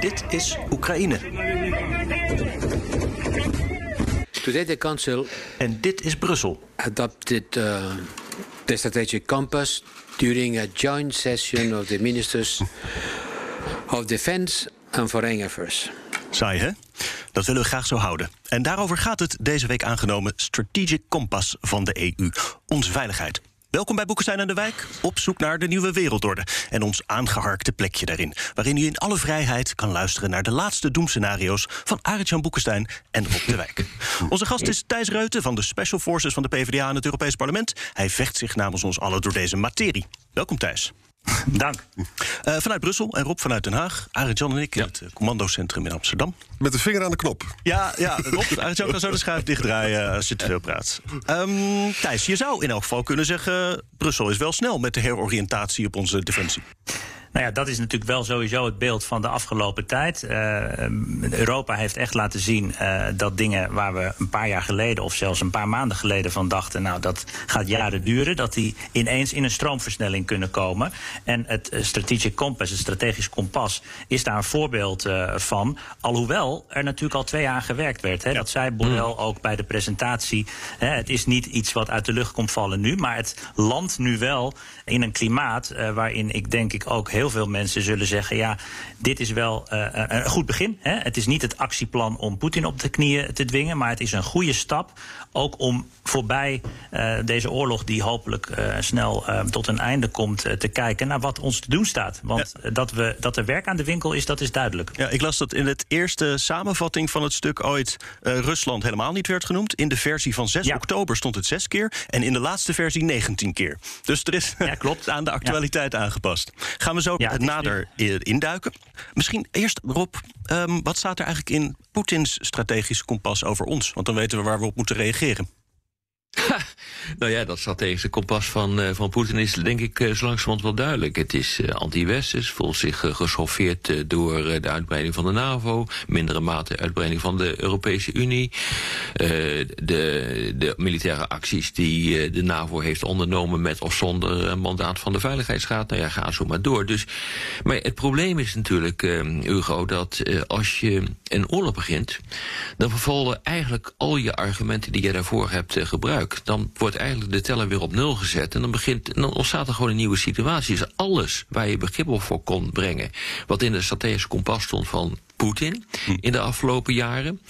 Dit is Oekraïne. Today the Council En dit is Brussel. adopted uh, the strategic compass during a joint session of the ministers of defense and foreign affairs. Saai, hè? Dat willen we graag zo houden. En daarover gaat het deze week aangenomen Strategic Compass van de EU. Onze veiligheid. Welkom bij Boekenstein aan de Wijk, op zoek naar de nieuwe wereldorde... en ons aangeharkte plekje daarin... waarin u in alle vrijheid kan luisteren naar de laatste doemscenario's... van Arend-Jan Boekenstein en Rob de Wijk. Onze gast is Thijs Reuten van de Special Forces van de PvdA in het Europees Parlement. Hij vecht zich namens ons allen door deze materie. Welkom Thijs. Dank. Uh, vanuit Brussel en Rob vanuit Den Haag. Arend-Jan en ik in het uh, commandocentrum in Amsterdam. Met de vinger aan de knop. Ja, ja Rob, Arend-Jan kan zo de schuif dichtdraaien als je te veel praat. Um, Thijs, je zou in elk geval kunnen zeggen... Brussel is wel snel met de heroriëntatie op onze defensie. Nou ja, dat is natuurlijk wel sowieso het beeld van de afgelopen tijd. Uh, Europa heeft echt laten zien uh, dat dingen waar we een paar jaar geleden of zelfs een paar maanden geleden van dachten, nou dat gaat jaren duren, dat die ineens in een stroomversnelling kunnen komen. En het strategic compass, het strategisch kompas, is daar een voorbeeld uh, van. Alhoewel er natuurlijk al twee jaar gewerkt werd. Hè. Ja. Dat zei Borrell mm. ook bij de presentatie. Hè, het is niet iets wat uit de lucht komt vallen nu, maar het landt nu wel in een klimaat waarin ik denk ik ook heel veel mensen zullen zeggen: ja, dit is wel uh, een goed begin. Hè? Het is niet het actieplan om Poetin op de knieën te dwingen, maar het is een goede stap. Ook om voorbij uh, deze oorlog, die hopelijk uh, snel tot een einde komt, te kijken naar wat ons te doen staat. Want ja. dat, we, dat er werk aan de winkel is, dat is duidelijk. Ja, ik las dat in het eerste samenvatting van het stuk ooit Rusland helemaal niet werd genoemd. In de versie van 6 ja. oktober stond het zes keer en in de laatste versie 19 keer. Dus er is ja, klopt. aan de actualiteit aangepast. Gaan we zo nader induiken. Misschien eerst, Rob, um, wat staat er eigenlijk in Poetins strategische kompas over ons? Want dan weten we waar we op moeten reageren. nou ja, dat strategische kompas van, uh, van Poetin is denk ik uh, zo langzamerhand wel duidelijk. Het is uh, anti-westers, voelt zich geschoffeerd door de uitbreiding van de NAVO, mindere mate uitbreiding van de Europese Unie, de, de militaire acties die de NAVO heeft ondernomen met of zonder mandaat van de Veiligheidsraad. Nou ja, ga zo maar door. Dus, maar het probleem is natuurlijk, Hugo, dat als je een oorlog begint, dan vervallen eigenlijk al je argumenten die je daarvoor hebt gebruikt dan wordt eigenlijk de teller weer op nul gezet. En dan, begint, dan ontstaat er gewoon een nieuwe situatie. Dus alles waar je begrip op voor kon brengen, wat in de strategische kompas stond van Poetin in de afgelopen jaren.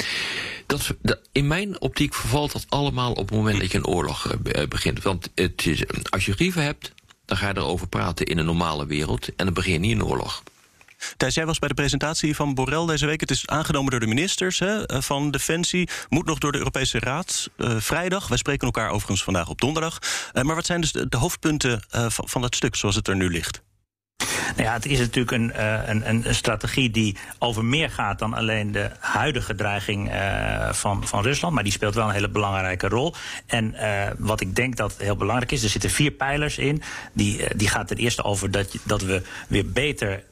Dat, dat, in mijn optiek vervalt dat allemaal op het moment dat je een oorlog uh, begint. Want het is, als je grieven hebt, dan ga je erover praten in een normale wereld. En dan begin je niet een oorlog. Thijs, jij was bij de presentatie van Borrell deze week. Het is aangenomen door de ministers hè, van Defensie. Moet nog door de Europese Raad uh, vrijdag. Wij spreken elkaar overigens vandaag op donderdag. Uh, maar wat zijn dus de, hoofdpunten van, dat stuk zoals het er nu ligt? Nou ja, het is natuurlijk een, een, een, strategie die over meer gaat dan alleen de huidige dreiging van, van Rusland. Maar die speelt wel een hele belangrijke rol. En wat ik denk dat heel belangrijk is, er zitten vier pijlers in. Die, die gaat ten eerste over dat, dat we weer beter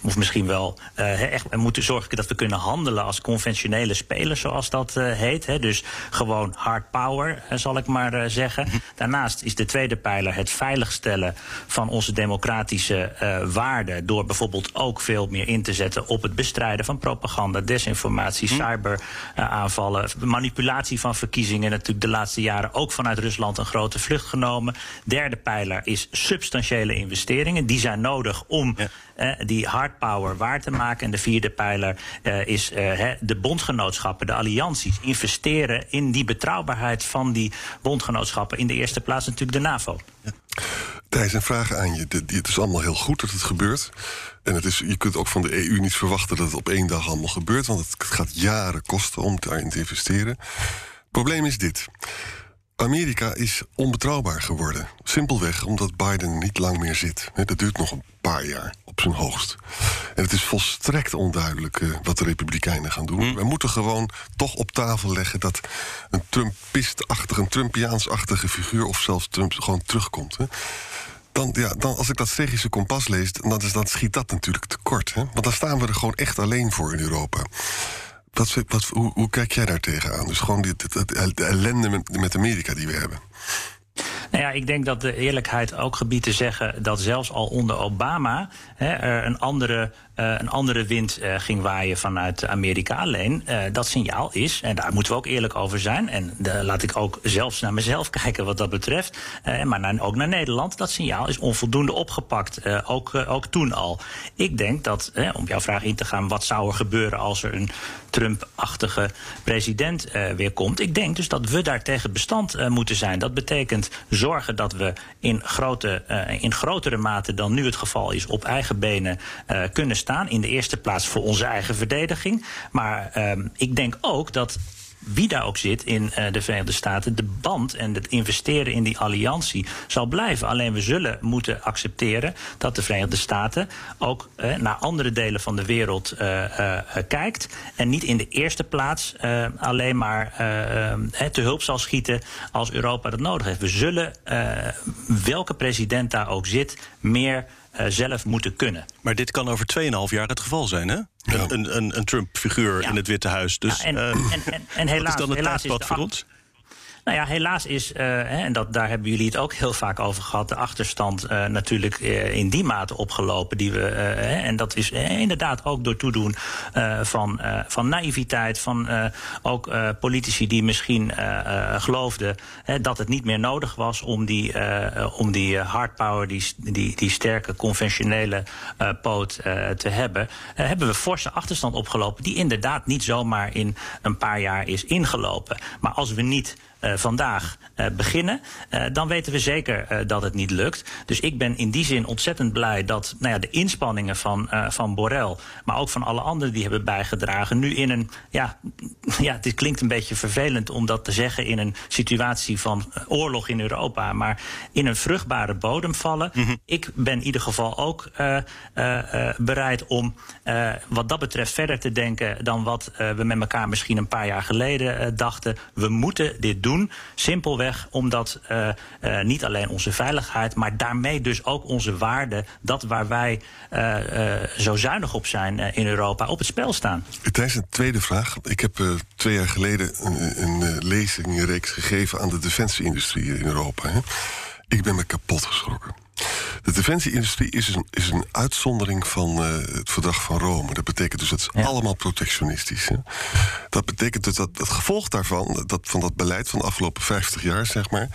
of misschien wel uh, echt moeten zorgen dat we kunnen handelen als conventionele spelers, zoals dat uh, heet. Hè. Dus gewoon hard power, zal ik maar uh, zeggen. Daarnaast is de tweede pijler het veiligstellen van onze democratische waarden. Door bijvoorbeeld ook veel meer in te zetten op het bestrijden van propaganda, desinformatie, cyberaanvallen, manipulatie van verkiezingen. Natuurlijk de laatste jaren ook vanuit Rusland een grote vlucht genomen. Derde pijler is substantiële investeringen. Die zijn nodig om die die hard power waar te maken. En de vierde pijler uh, is uh, de bondgenootschappen, de allianties. Investeren in die betrouwbaarheid van die bondgenootschappen. In de eerste plaats natuurlijk de NAVO. Ja. Thijs, een vraag aan je. Het is allemaal heel goed dat het gebeurt. En het is, je kunt ook van de EU niet verwachten dat het op één dag allemaal gebeurt. Want het gaat jaren kosten om daarin te investeren. Het probleem is dit. Amerika is onbetrouwbaar geworden. Simpelweg omdat Biden niet lang meer zit. Dat duurt nog een paar jaar. Op zijn hoogst. En het is volstrekt onduidelijk uh, wat de Republikeinen gaan doen. We moeten gewoon toch op tafel leggen dat een Trumpist-achtige, een Trumpiaans-achtige figuur of zelfs Trump gewoon terugkomt. Hè. Dan, ja, dan, als ik dat strategische kompas lees, dan, is, dan schiet dat natuurlijk tekort. Hè? Want dan staan we er gewoon echt alleen voor in Europa. Wat, wat, hoe, hoe, kijk jij daar tegenaan? Dus gewoon die, de ellende met, met Amerika die we hebben. Nou ja, ik denk dat de eerlijkheid ook gebiedt te zeggen dat zelfs al onder Obama hè, er een andere uh, een andere wind uh, ging waaien vanuit Amerika. Alleen uh, dat signaal is, en daar moeten we ook eerlijk over zijn. En laat ik ook zelfs naar mezelf kijken wat dat betreft. maar naar, ook naar Nederland. Dat signaal is onvoldoende opgepakt. ook, ook toen al. Ik denk dat, om jouw vraag in te gaan, wat zou er gebeuren als er een Trump-achtige president weer komt? Ik denk dus dat we daar tegen bestand moeten zijn. Dat betekent zorgen dat we in, grote, in grotere mate dan nu het geval is op eigen benen kunnen staan. In de eerste plaats voor onze eigen verdediging. Maar uh, ik denk ook dat wie daar ook zit in uh, de Verenigde Staten, de band en het investeren in die alliantie zal blijven. Alleen we zullen moeten accepteren dat de Verenigde Staten ook uh, naar andere delen van de wereld uh, kijkt. En niet in de eerste plaats alleen maar te hulp zal schieten als Europa dat nodig heeft. We zullen, welke president daar ook zit, meer zelf moeten kunnen. Maar dit kan over 2,5 jaar het geval zijn, hè? Ja. Een, een, een Trump-figuur ja. in het Witte Huis. Dus, ja, en, uh, en, en, en, helaas, is dan het helaas is voor ons? Nou ja, helaas is, uh, en dat, daar hebben jullie het ook heel vaak over gehad, de achterstand uh, natuurlijk uh, in die mate opgelopen. Die we, en dat is inderdaad ook door toedoen van, van naïviteit, van ook politici die misschien geloofden dat het niet meer nodig was om die, om die hard power, die, die, die sterke conventionele poot te hebben. hebben we forse achterstand opgelopen, die inderdaad niet zomaar in een paar jaar is ingelopen. Maar als we niet vandaag uh, beginnen, uh, dan weten we zeker dat het niet lukt. Dus ik ben in die zin ontzettend blij dat nou ja, de inspanningen van, van Borrell, maar ook van alle anderen die hebben bijgedragen, nu in een, ja, ja, dit klinkt een beetje vervelend om dat te zeggen in een situatie van oorlog in Europa, maar in een vruchtbare bodem vallen. Mm -hmm. Ik ben in ieder geval ook bereid om wat dat betreft verder te denken dan wat we met elkaar misschien een paar jaar geleden dachten. We moeten dit doen doen. Simpelweg omdat uh, uh, niet alleen onze veiligheid, maar daarmee dus ook onze waarden, dat waar wij uh, zo zuinig op zijn in Europa, op het spel staan. Thijs, een tweede vraag. Ik heb twee jaar geleden een, een lezingreeks gegeven aan de defensieindustrie in Europa. Hè. Ik ben me kapot geschrokken. De defensieindustrie is een, is een uitzondering van uh, het verdrag van Rome. Dat betekent dus dat het ja. allemaal protectionistisch. Hè? Dat betekent dus dat het gevolg daarvan, dat, van dat beleid van de afgelopen 50 jaar, zeg maar,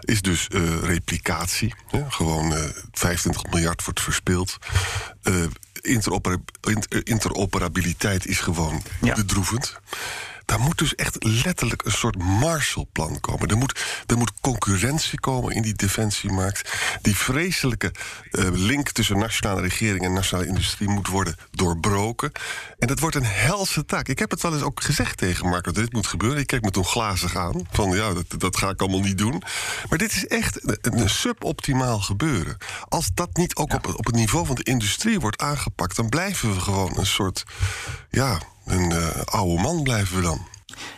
is dus uh, replicatie. Hè? Gewoon uh, 25 miljard wordt verspild. Interoper interoperabiliteit is gewoon ja. bedroevend. Daar moet dus echt letterlijk een soort Marshallplan komen. Er moet, er moet concurrentie komen in die defensiemarkt. Die vreselijke uh, link tussen nationale regering en nationale industrie moet worden doorbroken. En dat wordt een helse taak. Ik heb het wel eens ook gezegd tegen Marco dat dit moet gebeuren. Ik kijk me toen glazig aan. Van ja, dat, dat ga ik allemaal niet doen. Maar dit is echt een, een suboptimaal gebeuren. Als dat niet ook ja. op, op het niveau van de industrie wordt aangepakt, dan blijven we gewoon een soort. Ja, een uh, oude man blijven we dan.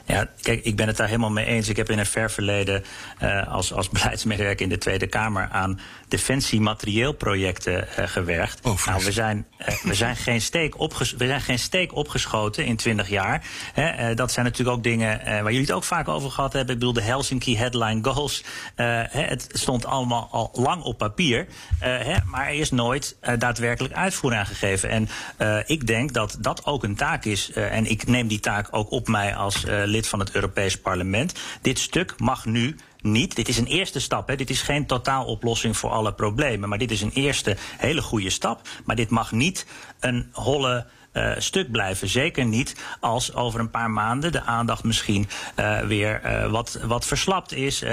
Ja, kijk, ik ben het daar helemaal mee eens. Ik heb in een ver verleden uh, als, als beleidsmedewerker in de Tweede Kamer aan defensiematerieelprojecten uh, gewerkt. Oh, nou, we zijn, uh, we, zijn geen steek opges we zijn geen steek opgeschoten in 20 jaar. Hè, dat zijn natuurlijk ook dingen waar jullie het ook vaak over gehad hebben. Ik bedoel, de Helsinki Headline Goals. Hè, het stond allemaal al lang op papier. Hè, maar er is nooit daadwerkelijk uitvoering aan gegeven. En ik denk dat dat ook een taak is. en ik neem die taak ook op mij als lid van het Europees Parlement. Dit stuk mag nu niet. Dit is een eerste stap. Hè. Dit is geen totaaloplossing voor alle problemen. Maar dit is een eerste hele goede stap. Maar dit mag niet een holle. Uh, stuk blijven. Zeker niet als over een paar maanden de aandacht misschien uh, weer uh, wat, wat verslapt is,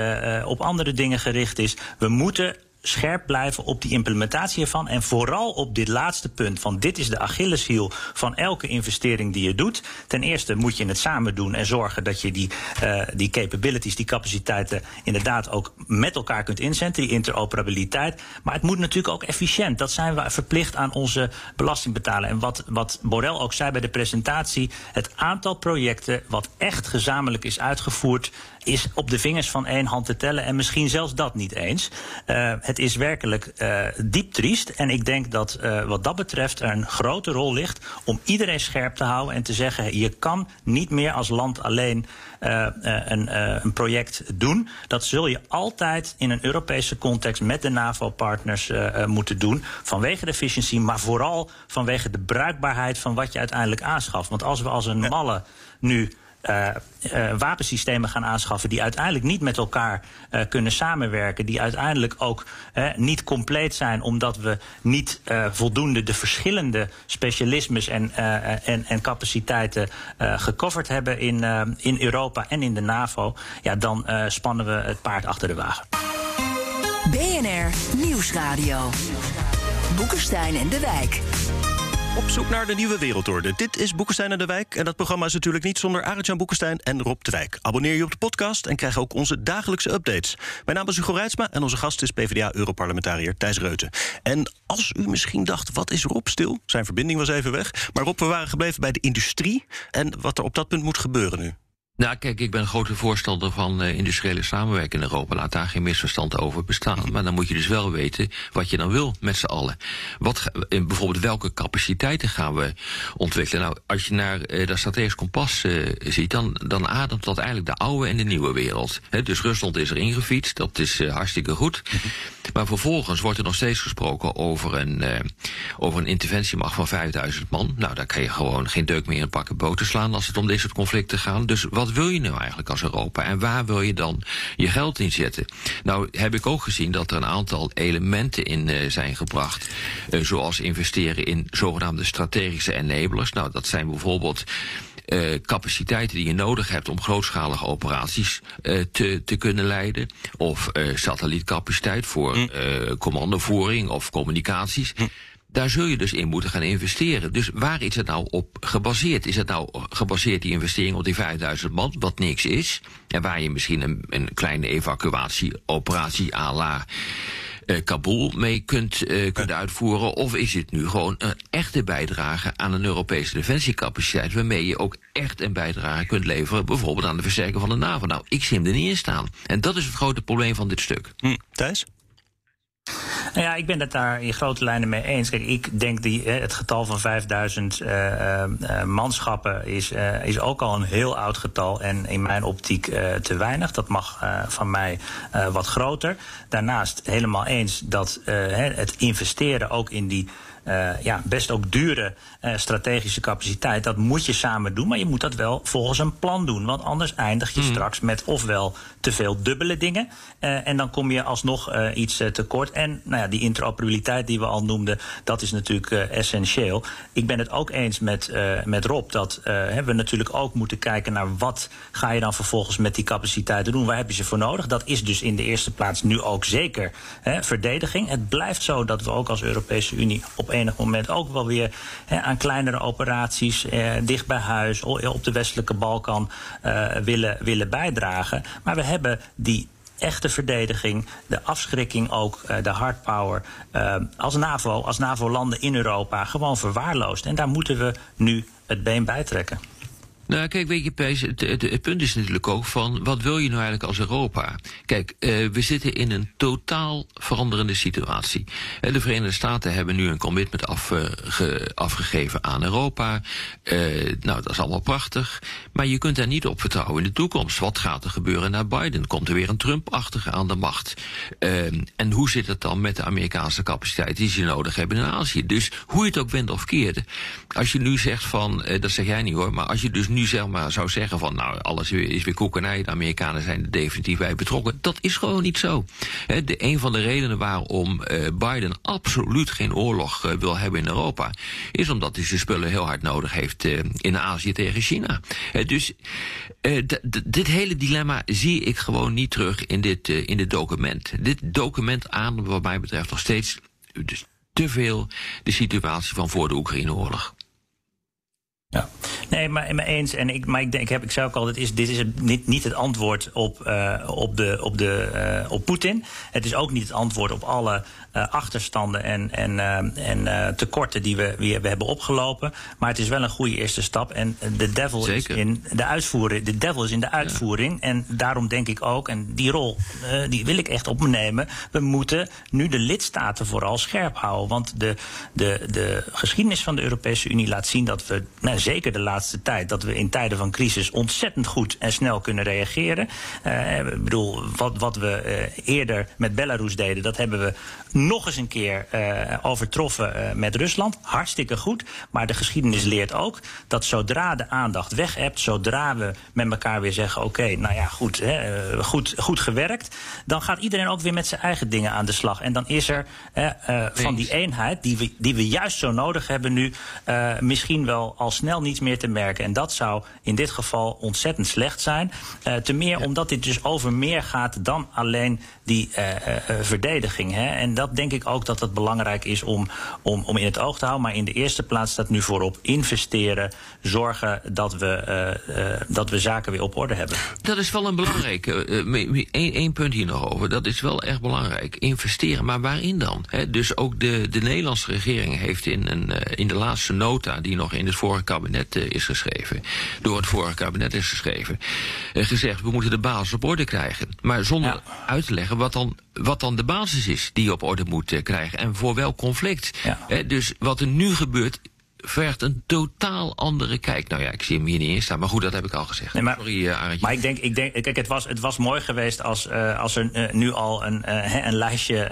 op andere dingen gericht is. We moeten scherp blijven op die implementatie ervan. En vooral op dit laatste punt: van dit is de Achilleshiel van elke investering die je doet. Ten eerste moet je het samen doen en zorgen dat je die, uh, die capabilities, die capaciteiten inderdaad ook met elkaar kunt inzetten, die interoperabiliteit. Maar het moet natuurlijk ook efficiënt. Dat zijn we verplicht aan onze belastingbetaler. En wat, wat Borrell ook zei bij de presentatie: het aantal projecten wat echt gezamenlijk is uitgevoerd is op de vingers van één hand te tellen. En misschien zelfs dat niet eens. Uh, het is werkelijk uh, diep triest. En ik denk dat uh, wat dat betreft er een grote rol ligt om iedereen scherp te houden en te zeggen: je kan niet meer als land alleen een, een, project doen. Dat zul je altijd in een Europese context met de NAVO-partners moeten doen. Vanwege de efficiëntie, maar vooral vanwege de bruikbaarheid van wat je uiteindelijk aanschaft. Want als we als een malle nu uh, uh, wapensystemen gaan aanschaffen die uiteindelijk niet met elkaar uh, kunnen samenwerken, die uiteindelijk ook niet compleet zijn omdat we niet voldoende de verschillende specialismes en, en, en capaciteiten gecoverd hebben in, in Europa en in de NAVO, ja, dan spannen we het paard achter de wagen. BNR Nieuwsradio. Boekenstein en de Wijk. Op zoek naar de nieuwe wereldorde. Dit is Boekenstein en de Wijk. En dat programma is natuurlijk niet zonder Arjan Boekenstein en Rob de Wijk. Abonneer je op de podcast en krijg ook onze dagelijkse updates. Mijn naam is Hugo Reitsma en onze gast is PvdA-europarlementariër Thijs Reuten. En als u misschien dacht, wat is Rob stil? Zijn verbinding was even weg. Maar Rob, we waren gebleven bij de industrie en wat er op dat punt moet gebeuren nu. Nou, kijk, ik ben een grote voorstander van uh, industriële samenwerking in Europa. Laat daar geen misverstand over bestaan. Maar dan moet je dus wel weten wat je dan wil met z'n allen. Wat, uh, bijvoorbeeld welke capaciteiten gaan we ontwikkelen? Nou, als je naar uh, dat strategisch kompas ziet, dan, dan ademt dat eigenlijk de oude en de nieuwe wereld. He, dus Rusland is er ingefietst, dat is hartstikke goed. Maar vervolgens wordt er nog steeds gesproken over een, over een interventiemacht van 5000 man. Nou, daar kan je gewoon geen deuk meer in pakken boten slaan als het om dit soort conflicten gaat. Dus wat wat wil je nou eigenlijk als Europa? En waar wil je dan je geld in zetten? Nou heb ik ook gezien dat er een aantal elementen in uh, zijn gebracht. Uh, zoals investeren in zogenaamde strategische enablers. Nou, dat zijn bijvoorbeeld uh, capaciteiten die je nodig hebt om grootschalige operaties uh, te, te kunnen leiden. Of uh, satellietcapaciteit voor hm. commandovoering of communicaties. Daar zul je dus in moeten gaan investeren. Dus waar is het nou op gebaseerd? Is het nou gebaseerd die investering op die 5000 man, wat niks is? En waar je misschien een, een kleine evacuatieoperatie à la uh, Kabul mee kunt, uh, kunt uitvoeren? Of is het nu gewoon een echte bijdrage aan een Europese defensiecapaciteit, waarmee je ook echt een bijdrage kunt leveren, bijvoorbeeld aan de versterking van de NAVO? Nou, ik zie hem er niet in staan. En dat is het grote probleem van dit stuk. Hm. Thijs? Nou ja, ik ben het daar in grote lijnen mee eens. Ik denk die, het getal van 5000 uh, uh, manschappen is, is ook al een heel oud getal. En in mijn optiek te weinig. Dat mag van mij wat groter. Daarnaast helemaal eens dat het investeren ook in die ja, best ook dure uh, strategische capaciteit. Dat moet je samen doen, maar je moet dat wel volgens een plan doen. Want anders eindig je mm. straks met ofwel te veel dubbele dingen. Uh, en dan kom je alsnog iets tekort. En nou ja, die interoperabiliteit die we al noemden, dat is natuurlijk essentieel. Ik ben het ook eens met, met Rob dat we natuurlijk ook moeten kijken naar wat ga je dan vervolgens met die capaciteiten doen. Waar heb je ze voor nodig? Dat is dus in de eerste plaats nu ook zeker hè, verdediging. Het blijft zo dat we ook als Europese Unie op enig moment ook wel weer hè, aan kleinere operaties eh, dicht bij huis, op de westelijke Balkan eh, willen, willen bijdragen. Maar we hebben die echte verdediging, de afschrikking ook, uh, de hardpower, uh, als NAVO, als NAVO-landen in Europa gewoon verwaarloosd. En daar moeten we nu het been bij trekken. Nou, kijk, weet je, het, het, punt is natuurlijk ook van... wat wil je nou eigenlijk als Europa? Kijk, uh, we zitten in een totaal veranderende situatie. Uh, de Verenigde Staten hebben nu een commitment afge, afgegeven aan Europa. Uh, nou, dat is allemaal prachtig. Maar je kunt daar niet op vertrouwen in de toekomst. Wat gaat er gebeuren na Biden? Komt er weer een Trump-achtige aan de macht? en hoe zit het dan met de Amerikaanse capaciteit die ze nodig hebben in Azië? Dus hoe je het ook wendt of keert... als je nu zegt van, dat zeg jij niet hoor... maar als je dus nu nu zeg maar zou zeggen van nou alles is weer koekenij, de Amerikanen zijn er definitief bij betrokken. Dat is gewoon niet zo. de, een van de redenen waarom uh, Biden absoluut geen oorlog uh, wil hebben in Europa, is omdat hij zijn spullen heel hard nodig heeft uh, in Azië tegen China. dus dit hele dilemma zie ik gewoon niet terug in dit, in dit document. Dit document aan wat mij betreft nog steeds dus te veel de situatie van voor de Oekraïne-oorlog. Ja, nee, maar, eens. En ik, maar ik, denk, ik, heb, ik zei ook al, dit is, dit is niet, niet het antwoord op, uh, op, de, op, de, uh, op Poetin. Het is ook niet het antwoord op alle achterstanden en, en, en tekorten die we, we hebben opgelopen. Maar het is wel een goede eerste stap. En de devil is in de uitvoering. De devil is in de uitvoering. Ja. En daarom denk ik ook, en die rol die wil ik echt op me nemen. We moeten nu de lidstaten vooral scherp houden. Want de, de, de geschiedenis van de Europese Unie laat zien dat we. Nou, zeker de laatste tijd, dat we in tijden van crisis ontzettend goed en snel kunnen reageren. Uh, ik bedoel, wat, wat we uh, eerder met Belarus deden, dat hebben we nog eens een keer uh, overtroffen met Rusland. Hartstikke goed. Maar de geschiedenis leert ook dat zodra de aandacht weg hebt, zodra we met elkaar weer zeggen: oké, okay, nou ja, goed, hè, goed, goed gewerkt, dan gaat iedereen ook weer met zijn eigen dingen aan de slag. En dan is er van die eenheid, die we, die we juist zo nodig hebben nu, misschien wel al snel niets meer te merken. En dat zou in dit geval ontzettend slecht zijn. Te meer ja. omdat dit dus over meer gaat dan alleen die verdediging. Hè. En dat denk ik ook dat het belangrijk is om, om, om in het oog te houden. Maar in de eerste plaats staat nu voorop investeren. Zorgen dat we, dat we zaken weer op orde hebben. Dat is wel een belangrijke. Eén punt hier nog over. Dat is wel echt belangrijk. Investeren. Maar waarin dan? Dus ook de, de Nederlandse regering heeft in, een, in de laatste nota die nog in het vorige kabinet is geschreven, door het vorige kabinet is geschreven, gezegd we moeten de basis op orde krijgen. Maar zonder ja. uit te leggen wat dan, wat dan de basis is die op orde moet uh, krijgen en voor welk conflict. Ja. dus wat er nu gebeurt vergt een totaal andere kijk. Nou ja, ik zie hem hier niet in staan, maar goed, dat heb ik al gezegd. Nee, maar, Sorry, uh, Maar ik denk, ik denk kijk, het was, het was mooi geweest als, uh, als er uh, nu al een, een lijstje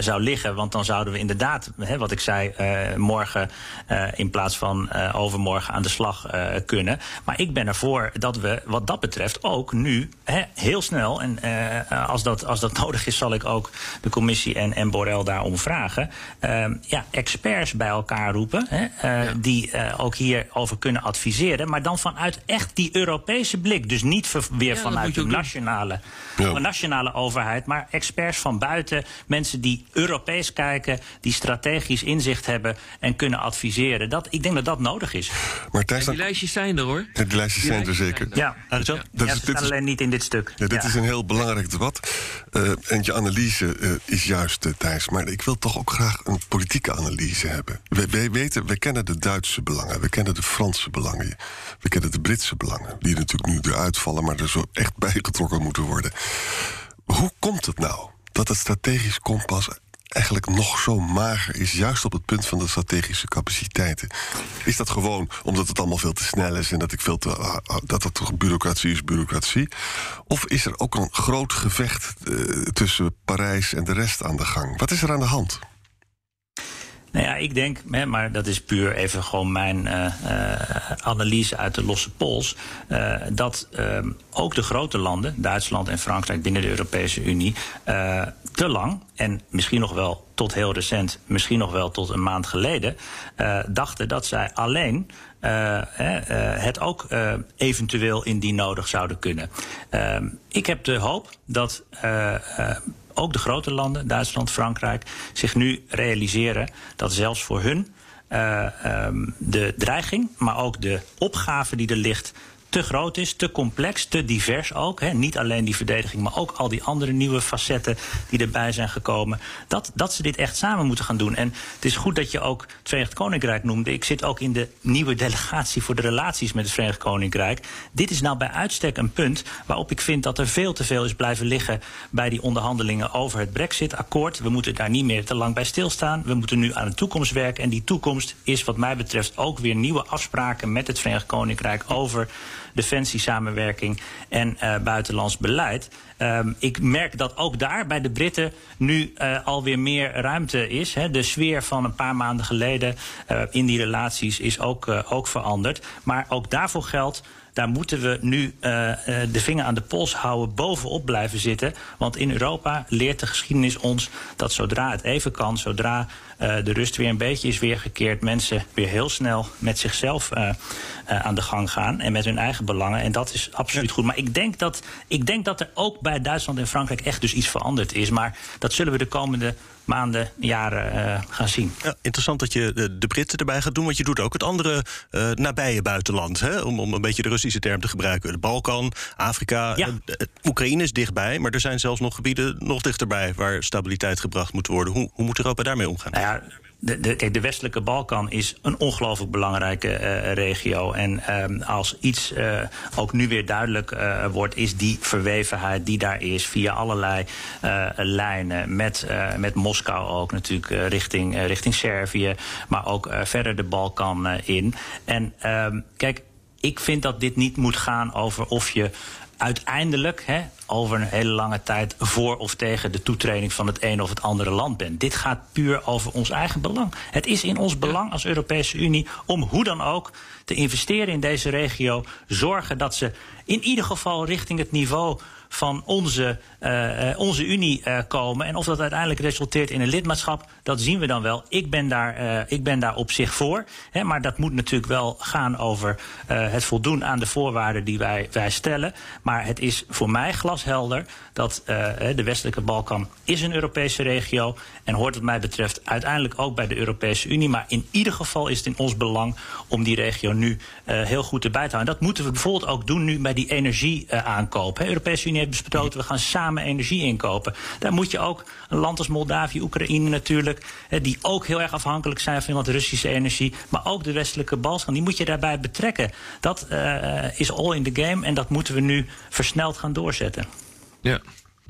zou liggen. Want dan zouden we inderdaad, wat ik zei, morgen in plaats van overmorgen aan de slag kunnen. Maar ik ben ervoor dat we wat dat betreft ook nu heel snel, en als, dat, als dat nodig is, zal ik ook de commissie en, en Borrell daarom vragen. ja, experts bij elkaar roepen. Uh, ja. die uh, ook hierover kunnen adviseren. Maar dan vanuit echt die Europese blik. Dus niet weer ja, vanuit de nationale, ja. nationale overheid. Maar experts van buiten. Mensen die Europees kijken. Die strategisch inzicht hebben. En kunnen adviseren. Dat, ik denk dat dat nodig is. Maar Thijs, die lijstjes zijn er hoor. Ja, die lijstjes zijn er zeker. Ja, ja. Dat, dat is, dit alleen niet in dit stuk. Ja, dit is een heel belangrijk debat. Uh, en je analyse is juist, Thijs. Maar ik wil toch ook graag een politieke analyse hebben. Wij, wij weten, wij kennen de Duitse belangen, we kennen de Franse belangen, we kennen de Britse belangen, die natuurlijk nu eruit vallen, maar er zo echt bijgetrokken moeten worden. Hoe komt het nou dat het strategisch kompas eigenlijk nog zo mager is, juist op het punt van de strategische capaciteiten? Is dat gewoon omdat het allemaal veel te snel is en dat ik veel te ah, ah, dat het toch bureaucratie is, bureaucratie? Of is er ook een groot gevecht uh, tussen Parijs en de rest aan de gang? Wat is er aan de hand? Nou ja, ik denk, hè, maar dat is puur even gewoon mijn uh, uh, analyse uit de losse pols. Uh, dat ook de grote landen, Duitsland en Frankrijk binnen de Europese Unie, te lang en misschien nog wel tot heel recent, misschien nog wel tot een maand geleden, dachten dat zij alleen het ook eventueel indien nodig zouden kunnen. ik heb de hoop dat ook de grote landen, Duitsland, Frankrijk, zich nu realiseren dat zelfs voor hun uh, um, de dreiging, maar ook de opgave die er ligt, te groot is, te complex, te divers ook. Hè. Niet alleen die verdediging, maar ook al die andere nieuwe facetten die erbij zijn gekomen. Dat, dat ze dit echt samen moeten gaan doen. En het is goed dat je ook het Verenigd Koninkrijk noemde. Ik zit ook in de nieuwe delegatie voor de relaties met het Verenigd Koninkrijk. Dit is nou bij uitstek een punt waarop ik vind dat er veel te veel is blijven liggen bij die onderhandelingen over het Brexit-akkoord. We moeten daar niet meer te lang bij stilstaan. We moeten nu aan de toekomst werken. En die toekomst is wat mij betreft ook weer nieuwe afspraken met het Verenigd Koninkrijk over defensiesamenwerking en uh, buitenlands beleid. Um, ik merk dat ook daar bij de Britten nu uh, alweer meer ruimte is. Hè. De sfeer van een paar maanden geleden uh, in die relaties is ook, ook veranderd. Maar ook daarvoor geldt daar moeten we nu de vinger aan de pols houden, bovenop blijven zitten. Want in Europa leert de geschiedenis ons dat zodra het even kan, zodra de rust weer een beetje is weergekeerd, mensen weer heel snel met zichzelf uh, aan de gang gaan en met hun eigen belangen. En dat is absoluut goed. Maar ik denk, dat, ik denk dat er ook bij Duitsland en Frankrijk echt dus iets veranderd is. Maar dat zullen we de komende maanden, jaren uh, gaan zien. Ja, interessant dat je de, de, Britten erbij gaat doen, want je doet ook het andere uh, nabije buitenland. Hè? Om, om een beetje de Russische term te gebruiken. De Balkan, Afrika, ja. uh, Oekraïne is dichtbij, maar er zijn zelfs nog gebieden nog dichterbij waar stabiliteit gebracht moet worden. Hoe, hoe moet Europa daarmee omgaan? Nou ja, de, de, de, westelijke Balkan is een ongelooflijk belangrijke uh, regio. En um, als iets uh, ook nu weer duidelijk uh, wordt, is die verwevenheid die daar is via allerlei lijnen. Met, met Moskou ook natuurlijk richting, richting Servië, maar ook verder de Balkan in. En um, kijk, ik vind dat dit niet moet gaan over of je uiteindelijk hè, over een hele lange tijd voor of tegen de toetreding van het een of het andere land bent. Dit gaat puur over ons eigen belang. Het is in ons belang als Europese Unie om hoe dan ook te investeren in deze regio. Zorgen dat ze in ieder geval richting het niveau van onze, uh, onze Unie uh, komen. En of dat uiteindelijk resulteert in een lidmaatschap, dat zien we dan wel. Ik ben daar, ik ben daar op zich voor. Hè, maar dat moet natuurlijk wel gaan over het voldoen aan de voorwaarden die wij, wij stellen. Maar het is voor mij glashelder dat de westelijke Balkan is een Europese regio. En hoort wat mij betreft uiteindelijk ook bij de Europese Unie. Maar in ieder geval is het in ons belang om die regio nu heel goed erbij te houden. En dat moeten we bijvoorbeeld ook doen nu bij die energieaankoop. Europese Unie heeft we gaan samen energie inkopen. Daar moet je ook een land als Moldavië, Oekraïne natuurlijk, die ook heel erg afhankelijk zijn van wat Russische energie, maar ook de westelijke Balkan, die moet je daarbij betrekken. Dat uh, is all in the game en dat moeten we nu versneld gaan doorzetten. Ja.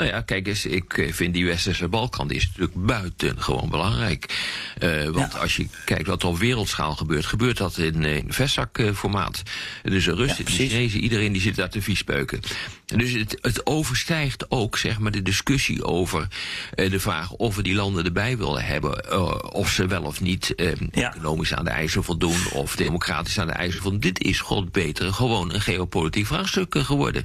Nou ja, kijk eens, ik eh, vind die Westerse Balkan die is natuurlijk buitengewoon belangrijk. Uh, want ja. als je kijkt wat er op wereldschaal gebeurt, gebeurt dat in, in vestzakformaat. Dus de Russen, ja, de Chinezen, iedereen die zit daar te viespeuken. Dus het, het overstijgt ook zeg maar, de discussie over uh, de vraag of we die landen erbij willen hebben. Uh, of ze wel of niet ja. economisch aan de eisen voldoen of democratisch aan de eisen voldoen. Dit is god beter gewoon een geopolitiek vraagstuk geworden.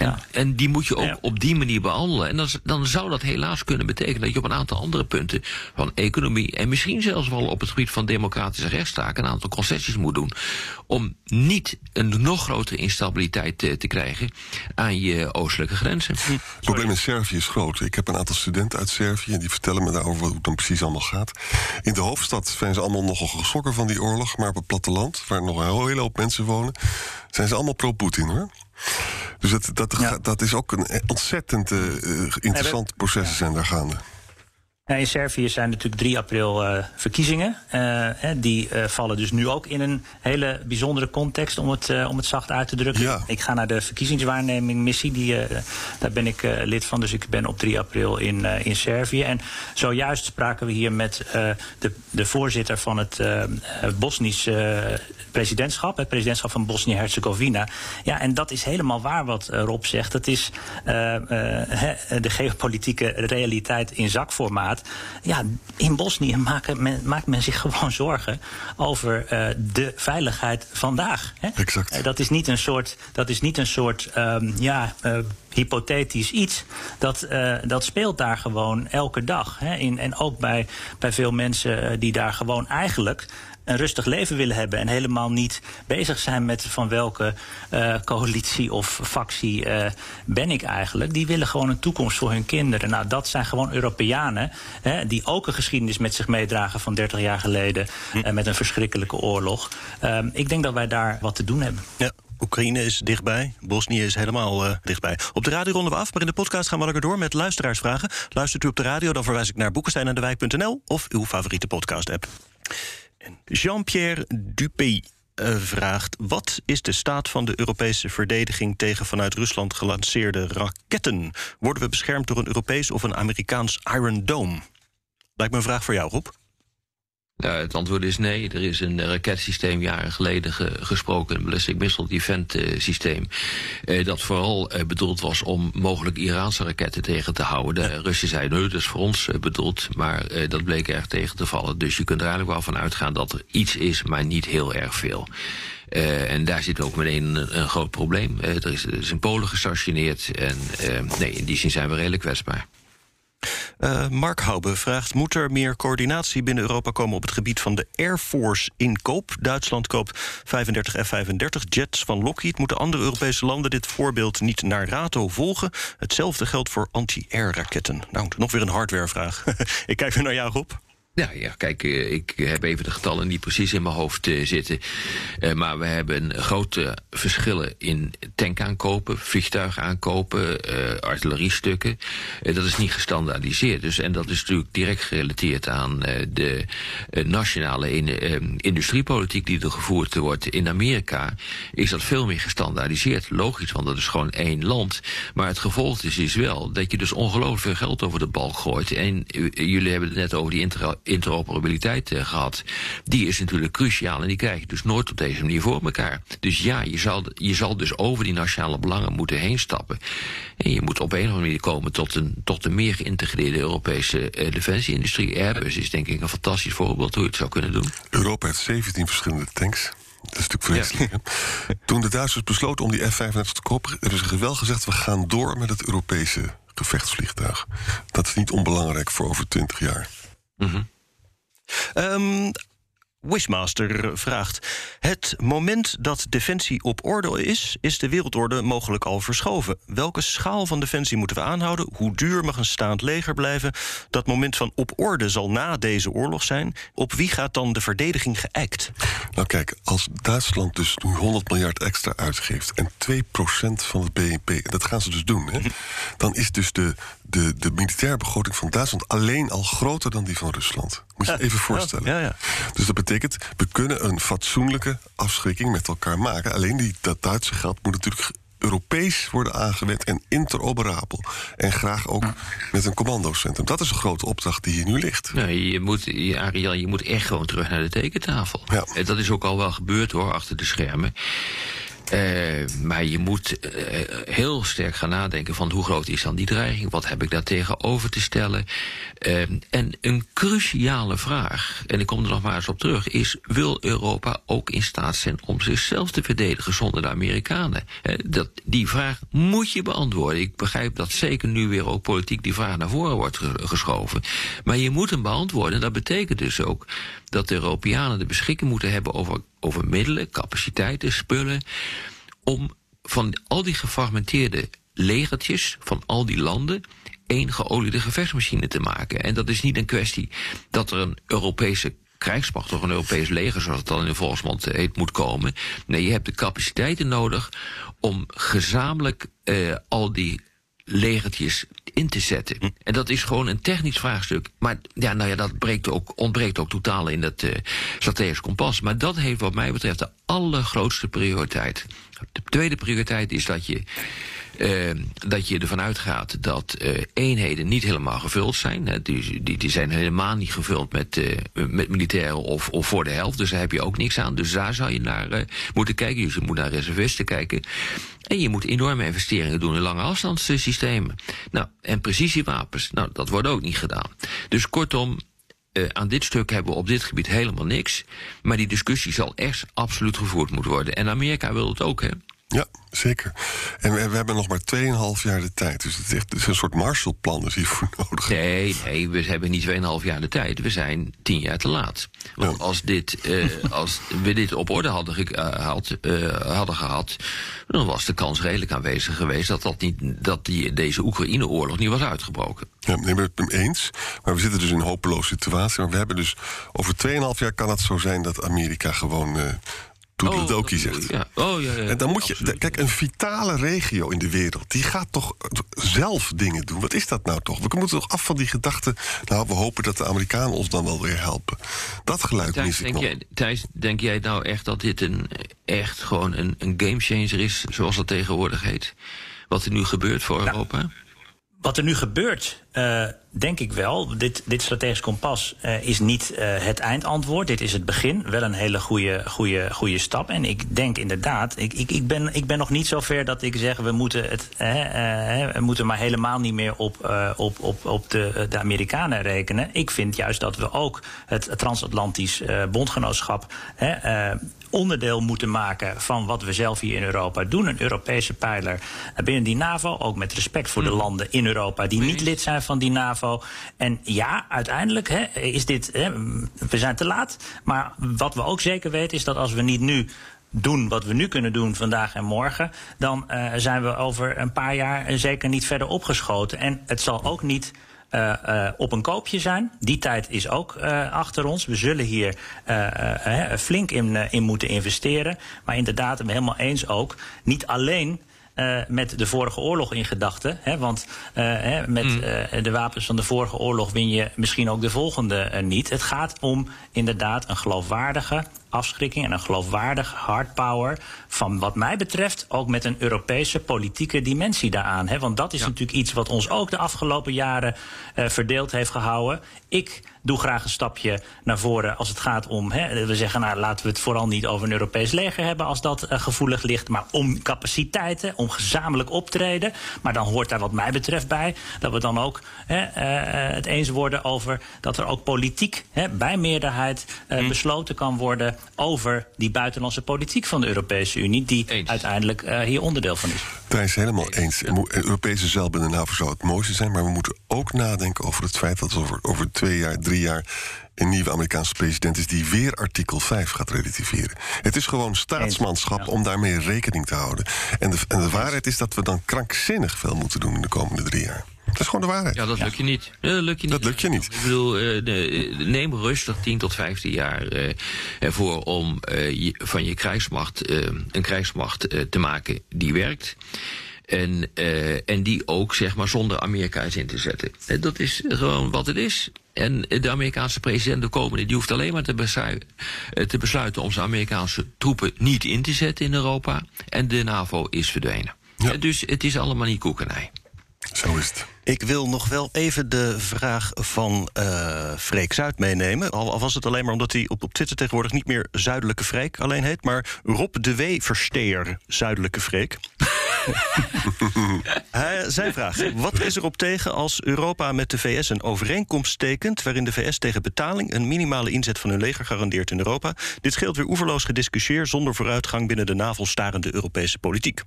Ja. En, en die moet je ook ja. op die manier behandelen. En dan, dan zou dat helaas kunnen betekenen dat je op een aantal andere punten van economie en misschien zelfs wel op het gebied van democratische rechtszaak een aantal concessies moet doen. Om niet een nog grotere instabiliteit te, te krijgen aan je oostelijke grenzen. Het probleem in Servië is groot. Ik heb een aantal studenten uit Servië die vertellen me daarover hoe het dan precies allemaal gaat. In de hoofdstad zijn ze allemaal nogal geschrokken van die oorlog, maar op het platteland, waar nog een hele hoop mensen wonen, zijn ze allemaal pro-Poetin hoor. Dus dat, dat, ja. dat is ook een ontzettend uh, interessant proces zijn daar gaande. In Servië zijn natuurlijk 3 april uh, verkiezingen. Uh, die uh, vallen dus nu ook in een hele bijzondere context, om het, om het zacht uit te drukken. Ja. Ik ga naar de verkiezingswaarneming missie, die, daar ben ik lid van, dus ik ben op 3 april in, in Servië. En zojuist spraken we hier met de, de voorzitter van het Bosnische presidentschap, het presidentschap van Bosnië-Herzegovina. Ja, en dat is helemaal waar wat Rob zegt. Dat is de geopolitieke realiteit in zakformaat ja, in Bosnië maakt men, maakt men zich gewoon zorgen over uh, de veiligheid vandaag. Hè? Exact. Uh, dat is niet een soort, dat is niet een soort um, ja, uh, hypothetisch iets. Dat, dat speelt daar gewoon elke dag. Hè? In, en ook bij, bij veel mensen die daar gewoon eigenlijk een rustig leven willen hebben en helemaal niet bezig zijn met van welke uh, coalitie of factie uh, ben ik eigenlijk. Die willen gewoon een toekomst voor hun kinderen. Nou, dat zijn gewoon Europeanen hè, die ook een geschiedenis met zich meedragen van 30 jaar geleden hm. uh, met een verschrikkelijke oorlog. ik denk dat wij daar wat te doen hebben. Ja. Oekraïne is dichtbij. Bosnië is helemaal uh, dichtbij. Op de radio ronden we af, maar in de podcast gaan we lekker door met luisteraarsvragen. Luistert u op de radio, dan verwijs ik naar boekensteinendewijk.nl of uw favoriete podcast-app. Jean-Pierre Dupé uh, vraagt: Wat is de staat van de Europese verdediging tegen vanuit Rusland gelanceerde raketten? Worden we beschermd door een Europees of een Amerikaans Iron Dome? Lijkt me een vraag voor jou, Rob. Nou, het antwoord is nee. Er is een raketsysteem jaren geleden ge gesproken, een ballistic missile defense uh, systeem, uh, dat vooral uh, bedoeld was om mogelijk Iraanse raketten tegen te houden. De Russen zeiden, nee, dat is voor ons bedoeld, maar dat bleek erg tegen te vallen. Dus je kunt er eigenlijk wel van uitgaan dat er iets is, maar niet heel erg veel. Uh, en daar zit ook meteen een, een groot probleem. Uh, er, is, er, is, in Polen gestationeerd en uh, nee, in die zin zijn we redelijk kwetsbaar. Uh, Mark Haube vraagt: Moet er meer coördinatie binnen Europa komen op het gebied van de Air Force inkoop? Duitsland koopt 35 F-35 jets van Lockheed. Moeten andere Europese landen dit voorbeeld niet naar rato volgen? Hetzelfde geldt voor anti-air raketten. Nou, nog weer een hardwarevraag. Ik kijk weer naar jou, Rob. Ja, ja, kijk, ik heb even de getallen niet precies in mijn hoofd uh, zitten. Uh, maar we hebben grote verschillen in tankaankopen, vliegtuigaankopen, artilleriestukken. dat is niet gestandaardiseerd. Dus, en dat is natuurlijk direct gerelateerd aan de nationale in, industriepolitiek die er gevoerd wordt. In Amerika is dat veel meer gestandaardiseerd. Logisch, want dat is gewoon één land. Maar het gevolg is, is wel dat je dus ongelooflijk veel geld over de balk gooit. En jullie hebben het net over die inter interoperabiliteit uh, gehad. Die is natuurlijk cruciaal en die krijg je dus nooit op deze manier voor elkaar. Dus ja, je zal, je zal dus over die nationale belangen moeten heen stappen. En je moet op een of andere manier komen tot een, tot een meer geïntegreerde Europese uh, defensieindustrie. Airbus is denk ik een fantastisch voorbeeld hoe je het zou kunnen doen. Europa heeft 17 verschillende tanks. Dat is natuurlijk vreselijk. Ja. Toen de Duitsers besloten om die F-35 te kopen, hebben ze wel gezegd: we gaan door met het Europese gevechtsvliegtuig. Dat is niet onbelangrijk voor over 20 jaar. Mm -hmm. Um, Wishmaster vraagt: Het moment dat defensie op orde is, is de wereldorde mogelijk al verschoven. Welke schaal van defensie moeten we aanhouden? Hoe duur mag een staand leger blijven? Dat moment van op orde zal na deze oorlog zijn. Op wie gaat dan de verdediging geëikt? Nou, kijk, als Duitsland dus nu 100 miljard extra uitgeeft en 2% van het BNP, dat gaan ze dus doen, hè, dan is dus de, de, de militaire begroting van Duitsland alleen al groter dan die van Rusland. Moet je je even voorstellen. Ja, ja. Dus dat betekent, we kunnen een fatsoenlijke afschrikking met elkaar maken. Alleen die, dat Duitse geld moet natuurlijk Europees worden aangewend en interoperabel. En graag ook met een commandocentrum. Dat is een grote opdracht die hier nu ligt. Nee, je moet, Ariel, je moet echt gewoon terug naar de tekentafel. Ja. En dat is ook al wel gebeurd hoor, achter de schermen. Uh, maar je moet uh, heel sterk gaan nadenken van hoe groot is dan die dreiging? Wat heb ik daar tegenover te stellen? Uh, en een cruciale vraag, en ik kom er nog maar eens op terug, is wil Europa ook in staat zijn om zichzelf te verdedigen zonder de Amerikanen? dat, die vraag moet je beantwoorden. Ik begrijp dat zeker nu weer ook politiek die vraag naar voren wordt geschoven. Maar je moet hem beantwoorden. En dat betekent dus ook dat de Europeanen de beschikking moeten hebben over, over middelen, capaciteiten, spullen. om van al die gefragmenteerde legertjes van al die landen één geoliede gevechtsmachine te maken. En dat is niet een kwestie dat er een Europese krijgsmacht of een Europees leger, zoals het dan in de volksmond heet, moet komen. Nee, je hebt de capaciteiten nodig om gezamenlijk uh, al die legertjes in te zetten. Hm. En dat is gewoon een technisch vraagstuk. Maar ja, nou ja, dat breekt ook, ontbreekt ook totaal in het uh, strategisch kompas. Maar dat heeft wat mij betreft de allergrootste prioriteit. De tweede prioriteit is dat je uh, dat je ervan uitgaat dat uh, eenheden niet helemaal gevuld zijn. Die, die, die zijn helemaal niet gevuld met, met militairen of, of voor de helft. Dus daar heb je ook niks aan. Dus daar zou je naar moeten kijken. Dus je moet naar reservisten kijken. En je moet enorme investeringen doen in lange afstandssystemen. Nou, en precisiewapens, nou, dat wordt ook niet gedaan. Dus kortom, aan dit stuk hebben we op dit gebied helemaal niks. Maar die discussie zal echt absoluut gevoerd moeten worden. En Amerika wil het ook, hè? Ja, zeker. En we, we hebben nog maar 2,5 jaar de tijd. Dus het is, echt, het is een soort Marshallplan is hiervoor nodig. Nee, nee, we hebben niet 2,5 jaar de tijd. We zijn 10 jaar te laat. Want ja. als, dit, uh, als we dit op orde hadden, uh, had, uh, hadden gehad... dan was de kans redelijk aanwezig geweest... dat, dat, niet, dat die, deze Oekraïne-oorlog niet was uitgebroken. Ja, nee, ben het hem eens. Maar we zitten dus in een hopeloze situatie. Maar we hebben dus over 2,5 jaar kan het zo zijn dat Amerika gewoon toedeledokie oh, zegt. Ja. Oh, ja, ja, en dan moet je, kijk, een vitale regio in de wereld, die gaat toch zelf dingen doen. Wat is dat nou toch? We moeten toch af van die gedachte. Nou, we hopen dat de Amerikanen ons dan wel weer helpen. Dat geluid Thijs, mis ik denk nog. Jij, Thijs, denk jij nou echt dat dit een, echt gewoon een, een gamechanger is, zoals dat tegenwoordig heet? Wat er nu gebeurt voor nou, Europa? Wat er nu gebeurt, Uh, denk ik wel. Dit, dit strategisch kompas uh, is niet uh, het eindantwoord. Dit is het begin. Wel een hele goede, goede, goede stap. En ik denk inderdaad, ik, ik, ik, ben, ik ben nog niet zo ver dat ik zeg... we moeten, het, we moeten maar helemaal niet meer op, op, op, op de, de Amerikanen rekenen. Ik vind juist dat we ook het transatlantisch bondgenootschap onderdeel moeten maken van wat we zelf hier in Europa doen. Een Europese pijler binnen die NAVO. Ook met respect voor de landen in Europa die niet lid zijn van die NAVO. En ja, uiteindelijk hè, is dit. We zijn te laat. Maar wat we ook zeker weten is dat als we niet nu doen wat we nu kunnen doen vandaag en morgen, dan uh, zijn we over een paar jaar zeker niet verder opgeschoten. En het zal ook niet uh, op een koopje zijn. Die tijd is ook achter ons. We zullen hier flink in, in moeten investeren. Maar inderdaad, ik ben helemaal eens ook. Niet alleen uh, met de vorige oorlog in gedachten. Want uh, met mm. uh, de wapens van de vorige oorlog win je misschien ook de volgende niet. Het gaat om inderdaad een geloofwaardige afschrikking en een geloofwaardige hardpower. Van wat mij betreft ook met een Europese politieke dimensie daaraan. Hè? Want dat is ja. natuurlijk iets wat ons ook de afgelopen jaren verdeeld heeft gehouden. Ik doe graag een stapje naar voren als het gaat om. Hè, we zeggen, nou, laten we het vooral niet over een Europees leger hebben als dat uh, gevoelig ligt. Maar om capaciteiten, om gezamenlijk optreden. Maar dan hoort daar, wat mij betreft, bij dat we dan ook hè, uh, het eens worden over dat er ook politiek hè, bij meerderheid hm. besloten kan worden over die buitenlandse politiek van de Europese Unie, die eens. uiteindelijk hier onderdeel van is. Daar is helemaal eens. Een Europese zeil binnen de NAVO zou het mooiste zijn, maar we moeten ook nadenken over het feit dat over, over twee jaar, drie jaar een nieuwe Amerikaanse president is die weer artikel 5 gaat relativeren. Het is gewoon staatsmanschap om daarmee rekening te houden. En de, en de waarheid is dat we dan krankzinnig veel moeten doen in de komende drie jaar. Dat is gewoon de waarheid. Ja, dat lukt je niet. Dat lukt je niet. Dat lukt je niet. Ik bedoel, uh, neem rustig 10 tot 15 jaar uh, ervoor om van je krijgsmacht een krijgsmacht te maken die werkt. En, en die ook, zeg maar, zonder Amerika is in te zetten. dat is gewoon wat het is. En de Amerikaanse president, de komende, die hoeft alleen maar te, besluiten, te besluiten om zijn Amerikaanse troepen niet in te zetten in Europa. En de NAVO is verdwenen. Ja. Dus het is allemaal niet koekenij. Zo is het. Ik wil nog wel even de vraag van uh, Freek Zuid meenemen. Al, al, was het alleen maar omdat hij op, op Twitter tegenwoordig niet meer Zuidelijke Freek alleen heet, maar Rob de W. Versteer Zuidelijke Freek. Zijn vraag: Wat is erop tegen als Europa met de VS een overeenkomst tekent. waarin de VS tegen betaling een minimale inzet van hun leger garandeert in Europa? Dit scheelt weer oeverloos gediscussieerd zonder vooruitgang binnen de navelstarende Europese politiek.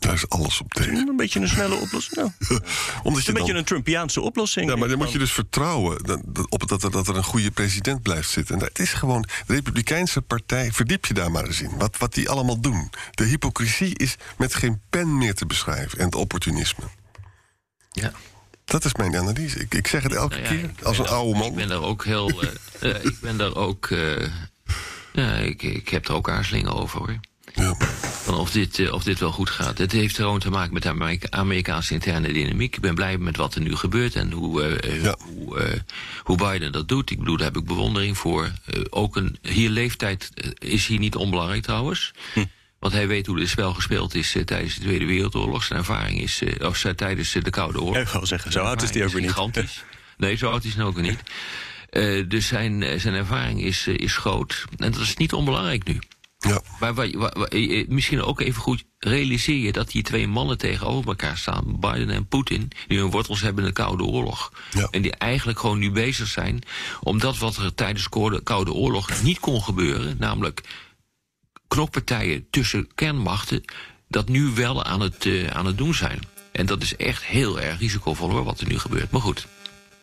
Daar is alles op tegen. Een beetje een snelle oplossing. Nou. Omdat je een beetje een Trumpiaanse oplossing. Ja, maar dan moet je dus vertrouwen dat, op dat er, dat er een goede president blijft zitten. En dat is gewoon. De Republikeinse Partij, verdiep je daar maar eens in. Wat, wat die allemaal doen. De hypocrisie is met geen pen meer te beschrijven. En het opportunisme. Ja. Dat is mijn analyse. Ik, ik zeg het elke nou ja, keer als een oude man. Ik ben daar ook heel. uh, uh, ik ben daar ook. Uh, ja, ik, ik heb er ook aarzelingen over hoor. Ja. Van of, dit, uh, of dit wel goed gaat. Het heeft gewoon te maken met de Amerika Amerikaanse interne dynamiek. Ik ben blij met wat er nu gebeurt en hoe, uh, ja. hoe, uh, hoe, Biden dat doet. Ik bedoel, daar heb ik bewondering voor. ook een, hier leeftijd is hier niet onbelangrijk trouwens. Hm. Want hij weet hoe dit spel gespeeld is tijdens de Tweede Wereldoorlog. Zijn ervaring is, of tijdens de Koude Oorlog. Ik wil zeggen, zo oud is hij ook weer niet. Nee, zo oud is hij ook weer niet. dus zijn, zijn ervaring is, is groot. En dat is niet onbelangrijk nu. Ja. Maar waar, waar, waar, misschien ook even goed realiseer je dat die twee mannen tegenover elkaar staan, Biden en Poetin, die hun wortels hebben in de Koude Oorlog. Ja. En die eigenlijk gewoon nu bezig zijn om dat wat er tijdens de Koude Oorlog niet kon gebeuren, namelijk knokpartijen tussen kernmachten, dat nu wel aan het, uh, aan het doen zijn. En dat is echt heel erg risicovol hoor, wat er nu gebeurt. Maar goed.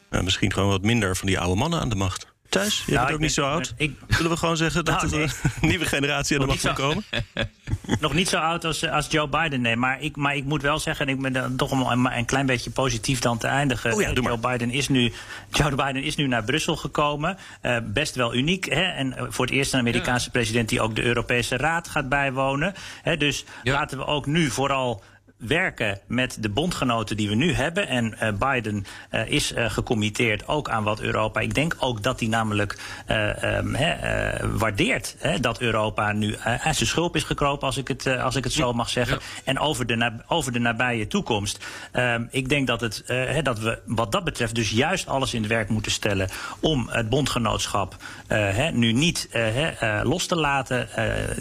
Misschien gewoon wat minder van die oude mannen aan de macht. Thijs, je nou, bent ook niet zo oud. Ik, Zullen we gewoon zeggen dat nou, er een nieuwe generatie aan de macht kan komen? Nog niet zo oud als, als Joe Biden, nee. Maar ik, maar ik moet wel zeggen, ik ben toch een, een klein beetje positief dan te eindigen. Oh ja, Joe, Biden is nu, Joe Biden is nu naar Brussel gekomen. Uh, best wel uniek. Hè? En voor het eerst een Amerikaanse ja. president die ook de Europese Raad gaat bijwonen. Hè? Dus ja. laten we ook nu vooral werken met de bondgenoten die we nu hebben. En uh, Biden uh, is uh, gecommitteerd ook aan wat Europa. Ik denk ook dat hij namelijk um, waardeert dat Europa nu uit zijn schulp is gekropen, als ik het, als ik het zo mag zeggen. Ja. En over de, over de nabije toekomst. Um, ik denk dat, het, dat we wat dat betreft dus juist alles in het werk moeten stellen om het bondgenootschap nu niet los te laten.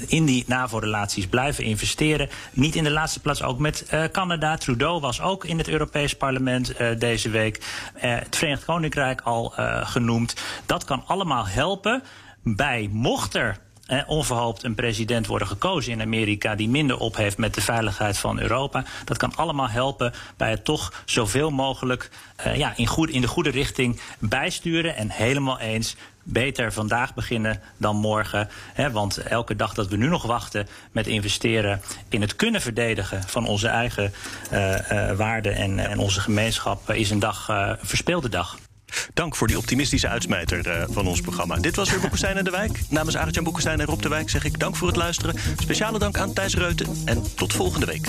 in die NAVO-relaties blijven investeren. Niet in de laatste plaats ook met uh, Canada. Trudeau was ook in het Europees Parlement uh, deze week. Uh, het Verenigd Koninkrijk al genoemd. Dat kan allemaal helpen bij, mocht er eh, onverhoopt een president worden gekozen in Amerika die minder op heeft met de veiligheid van Europa. Dat kan allemaal helpen bij het toch zoveel mogelijk uh, ja, in, goed, in de goede richting bijsturen. En helemaal eens, beter vandaag beginnen dan morgen. Hè, want elke dag dat we nu nog wachten met investeren in het kunnen verdedigen van onze eigen uh, uh, waarden en, en onze gemeenschap is een dag, uh, een verspeelde dag. Dank voor die optimistische uitsmijter uh, van ons programma. Dit was weer Boekenstein en de Wijk. Namens Arjan Boekenstein en Rob de Wijk zeg ik dank voor het luisteren. Speciale dank aan Thijs Reuten en tot volgende week.